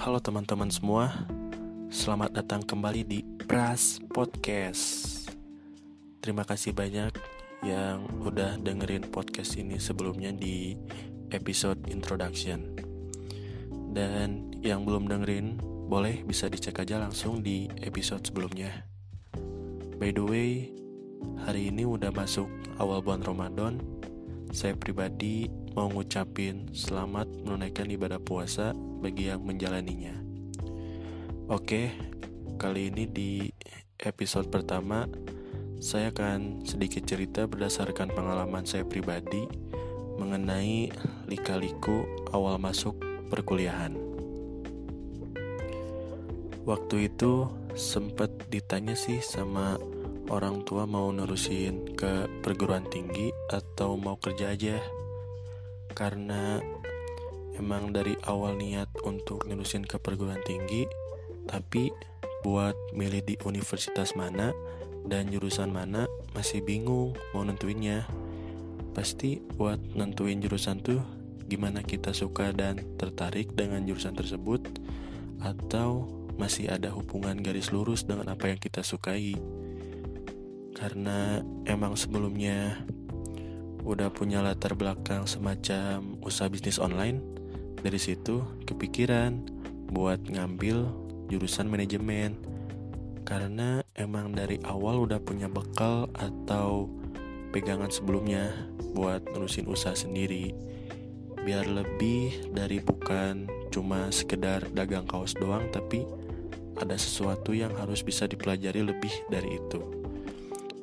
Halo teman-teman semua, selamat datang kembali di Pras Podcast. Terima kasih banyak yang udah dengerin podcast ini sebelumnya di episode introduction. Dan yang belum dengerin, boleh bisa dicek aja langsung di episode sebelumnya. By the way, hari ini udah masuk awal bulan Ramadan. Saya pribadi mau ngucapin selamat menunaikan ibadah puasa bagi yang menjalaninya. Oke, kali ini di episode pertama saya akan sedikit cerita berdasarkan pengalaman saya pribadi mengenai lika-liku awal masuk perkuliahan. Waktu itu sempat ditanya sih sama orang tua mau nerusin ke perguruan tinggi atau mau kerja aja karena emang dari awal niat untuk nerusin ke perguruan tinggi tapi buat milih di universitas mana dan jurusan mana masih bingung mau nentuinnya. Pasti buat nentuin jurusan tuh gimana kita suka dan tertarik dengan jurusan tersebut atau masih ada hubungan garis lurus dengan apa yang kita sukai. Karena emang sebelumnya udah punya latar belakang semacam usaha bisnis online, dari situ kepikiran buat ngambil jurusan manajemen. Karena emang dari awal udah punya bekal atau pegangan sebelumnya buat nerusin usaha sendiri. Biar lebih dari bukan cuma sekedar dagang kaos doang tapi ada sesuatu yang harus bisa dipelajari lebih dari itu.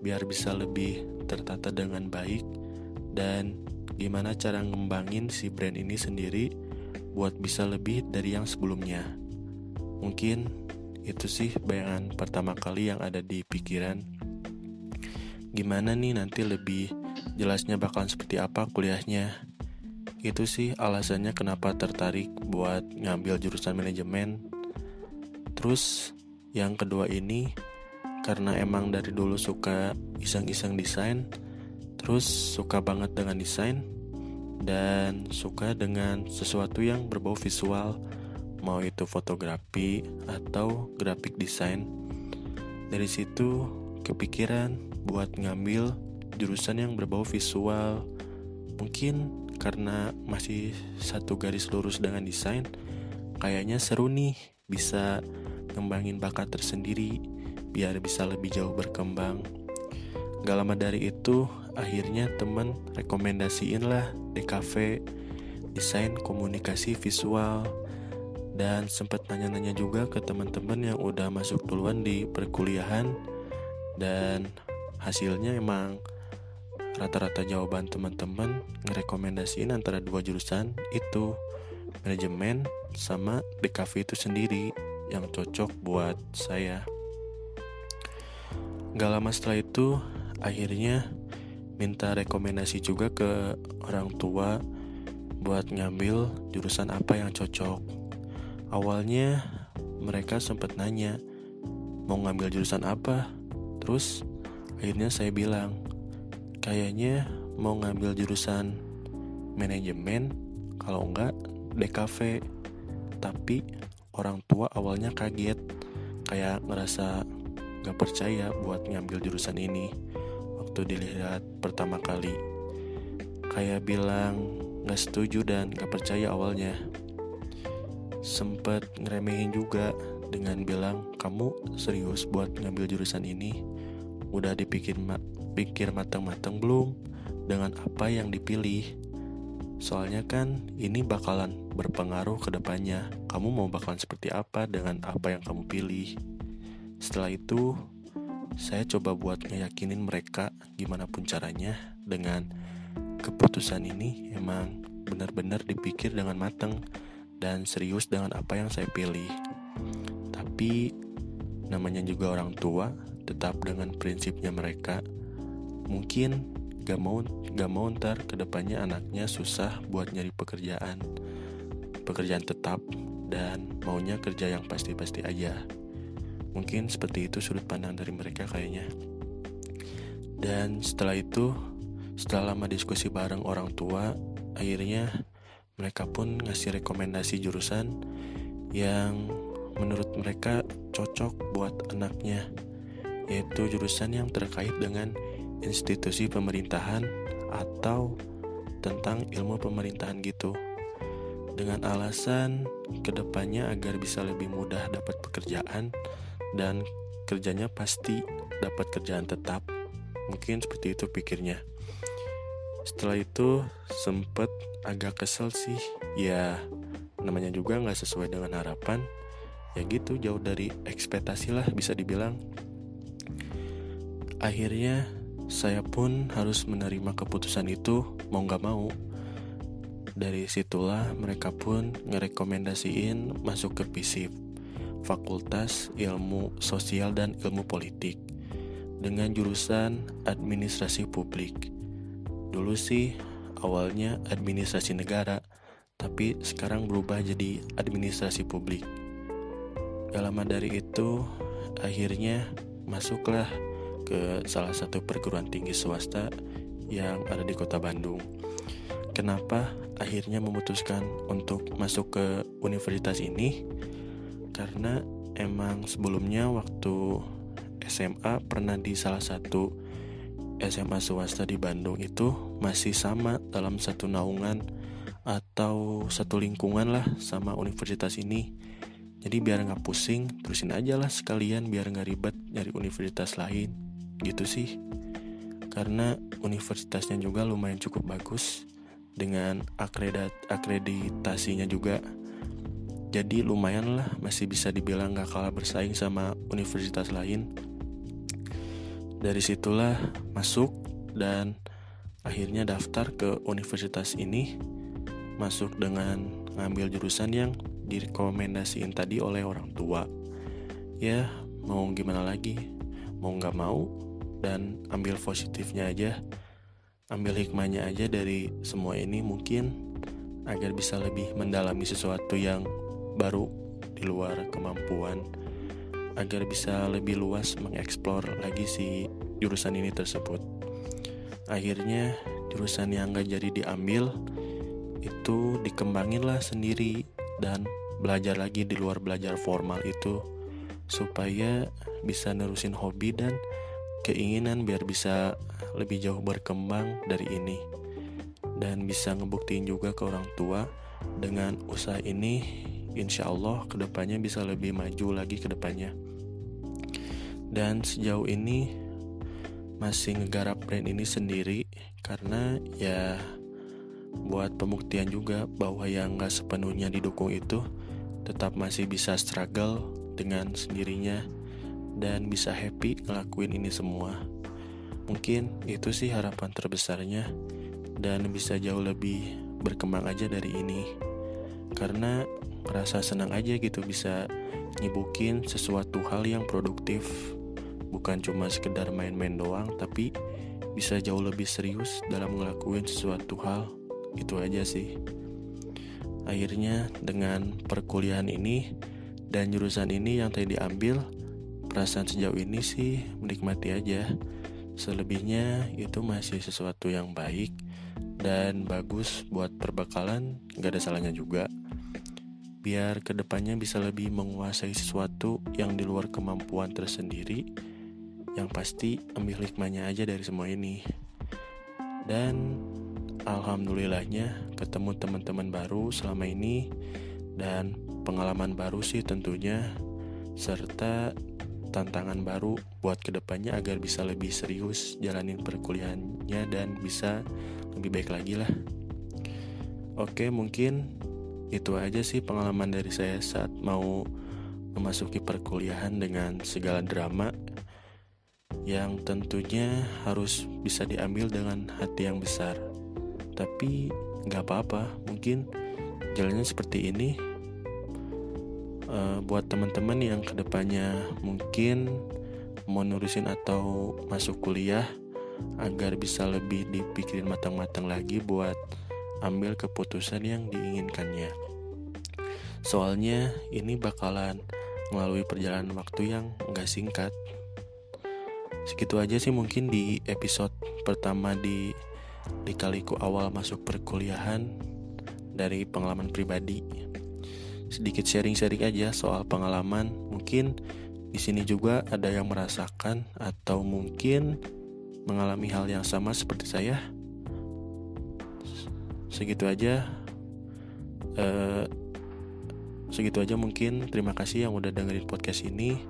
Biar bisa lebih tertata dengan baik dan gimana cara ngembangin si brand ini sendiri buat bisa lebih dari yang sebelumnya. Mungkin itu sih bayangan pertama kali yang ada di pikiran. Gimana nih nanti lebih jelasnya bakalan seperti apa kuliahnya. Itu sih alasannya kenapa tertarik buat ngambil jurusan manajemen. Terus yang kedua ini karena emang dari dulu suka iseng-iseng desain, Terus suka banget dengan desain dan suka dengan sesuatu yang berbau visual, mau itu fotografi atau grafik desain. Dari situ kepikiran buat ngambil jurusan yang berbau visual. Mungkin karena masih satu garis lurus dengan desain, kayaknya seru nih bisa ngembangin bakat tersendiri biar bisa lebih jauh berkembang. Gak lama dari itu akhirnya temen rekomendasiin lah DKV desain komunikasi visual dan sempat nanya-nanya juga ke teman-teman yang udah masuk duluan di perkuliahan dan hasilnya emang rata-rata jawaban teman-teman ngerekomendasiin antara dua jurusan itu manajemen sama DKV itu sendiri yang cocok buat saya. Gak lama setelah itu akhirnya minta rekomendasi juga ke orang tua buat ngambil jurusan apa yang cocok. Awalnya mereka sempat nanya mau ngambil jurusan apa. Terus akhirnya saya bilang kayaknya mau ngambil jurusan manajemen kalau enggak DKV. Tapi orang tua awalnya kaget kayak ngerasa gak percaya buat ngambil jurusan ini waktu dilihat pertama kali. Kayak bilang gak setuju dan gak percaya awalnya. Sempet ngeremehin juga dengan bilang kamu serius buat ngambil jurusan ini? Udah dipikir ma pikir matang-matang belum dengan apa yang dipilih? Soalnya kan ini bakalan berpengaruh ke depannya. Kamu mau bakalan seperti apa dengan apa yang kamu pilih? Setelah itu saya coba buat ngeyakinin mereka gimana pun caranya dengan keputusan ini emang benar-benar dipikir dengan matang dan serius dengan apa yang saya pilih. Tapi namanya juga orang tua, tetap dengan prinsipnya mereka. Mungkin gak mau gak mau ntar ke depannya anaknya susah buat nyari pekerjaan, pekerjaan tetap dan maunya kerja yang pasti-pasti aja. Mungkin seperti itu sudut pandang dari mereka kayaknya. Dan setelah itu, setelah lama diskusi bareng orang tua, akhirnya mereka pun ngasih rekomendasi jurusan yang menurut mereka cocok buat anaknya, yaitu jurusan yang terkait dengan institusi pemerintahan atau tentang ilmu pemerintahan gitu. Dengan alasan ke depannya agar bisa lebih mudah dapat pekerjaan dan kerjanya pasti dapat kerjaan tetap. Mungkin seperti itu pikirnya. Setelah itu sempet agak kesel sih, ya namanya juga nggak sesuai dengan harapan. Ya gitu jauh dari ekspektasi lah bisa dibilang. Akhirnya saya pun harus menerima keputusan itu mau nggak mau. Dari situlah mereka pun ngerekomendasiin masuk ke FISIP, Fakultas Ilmu Sosial dan Ilmu Politik, dengan jurusan Administrasi Publik. Dulu sih awalnya administrasi negara, tapi sekarang berubah jadi administrasi publik. Gak lama dari itu, akhirnya masuklah ke salah satu perguruan tinggi swasta yang ada di kota Bandung. Kenapa akhirnya memutuskan untuk masuk ke universitas ini? Karena emang sebelumnya waktu SMA pernah di salah satu SMA swasta di Bandung itu masih sama dalam satu naungan atau satu lingkungan lah sama universitas ini. Jadi biar nggak pusing, terusin aja lah sekalian biar nggak ribet nyari universitas lain. Gitu sih. Karena universitasnya juga lumayan cukup bagus dengan akredit akreditasinya juga. Jadi lumayan lah masih bisa dibilang gak kalah bersaing sama universitas lain. Dari situlah masuk dan akhirnya daftar ke universitas ini. Masuk dengan ngambil jurusan yang direkomendasiin tadi oleh orang tua. Ya mau gimana lagi? Mau nggak mau? Dan ambil positifnya aja. Ambil hikmahnya aja dari semua ini mungkin agar bisa lebih mendalami sesuatu yang baru di luar kemampuan agar bisa lebih luas mengeksplor lagi si jurusan ini tersebut. Akhirnya jurusan yang gak jadi diambil itu dikembangin lah sendiri dan belajar lagi di luar belajar formal itu supaya bisa nerusin hobi dan keinginan biar bisa lebih jauh berkembang dari ini dan bisa ngebuktiin juga ke orang tua dengan usaha ini insya Allah ke depannya bisa lebih maju lagi ke depannya dan sejauh ini masih ngegarap brand ini sendiri karena ya buat pembuktian juga bahwa yang nggak sepenuhnya didukung itu tetap masih bisa struggle dengan sendirinya dan bisa happy ngelakuin ini semua. Mungkin itu sih harapan terbesarnya dan bisa jauh lebih berkembang aja dari ini. Karena rasa senang aja gitu bisa nyibukin sesuatu hal yang produktif. Bukan cuma sekedar main-main doang tapi bisa jauh lebih serius dalam ngelakuin sesuatu hal. Itu aja sih. Akhirnya dengan perkuliahan ini dan jurusan ini yang tadi diambil perasaan sejauh ini sih menikmati aja. Selebihnya itu masih sesuatu yang baik dan bagus buat perbekalan gak ada salahnya juga biar ke depannya bisa lebih menguasai sesuatu yang di luar kemampuan tersendiri yang pasti ambil hikmahnya aja dari semua ini. Dan alhamdulillahnya ketemu teman-teman baru selama ini dan pengalaman baru sih tentunya serta tantangan baru buat ke depannya agar bisa lebih serius jalanin perkuliahannya dan bisa lebih baik lagi lah. Oke mungkin itu aja sih pengalaman dari saya saat mau memasuki perkuliahan dengan segala drama yang tentunya harus bisa diambil dengan hati yang besar. Tapi nggak apa-apa, mungkin jalannya seperti ini. Uh, buat teman-teman yang ke depannya mungkin mau nurusin atau masuk kuliah agar bisa lebih dipikirin matang-matang lagi buat ambil keputusan yang diinginkannya. Soalnya ini bakalan melalui perjalanan waktu yang nggak singkat segitu aja sih mungkin di episode pertama di dikaliku awal masuk perkuliahan dari pengalaman pribadi sedikit sharing-sharing aja soal pengalaman. Mungkin di sini juga ada yang merasakan atau mungkin mengalami hal yang sama seperti saya. Segitu aja. Uh, segitu aja mungkin. Terima kasih yang udah dengerin podcast ini.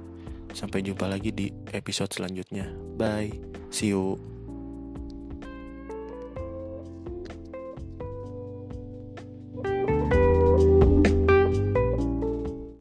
Sampai jumpa lagi di episode selanjutnya. Bye. See you.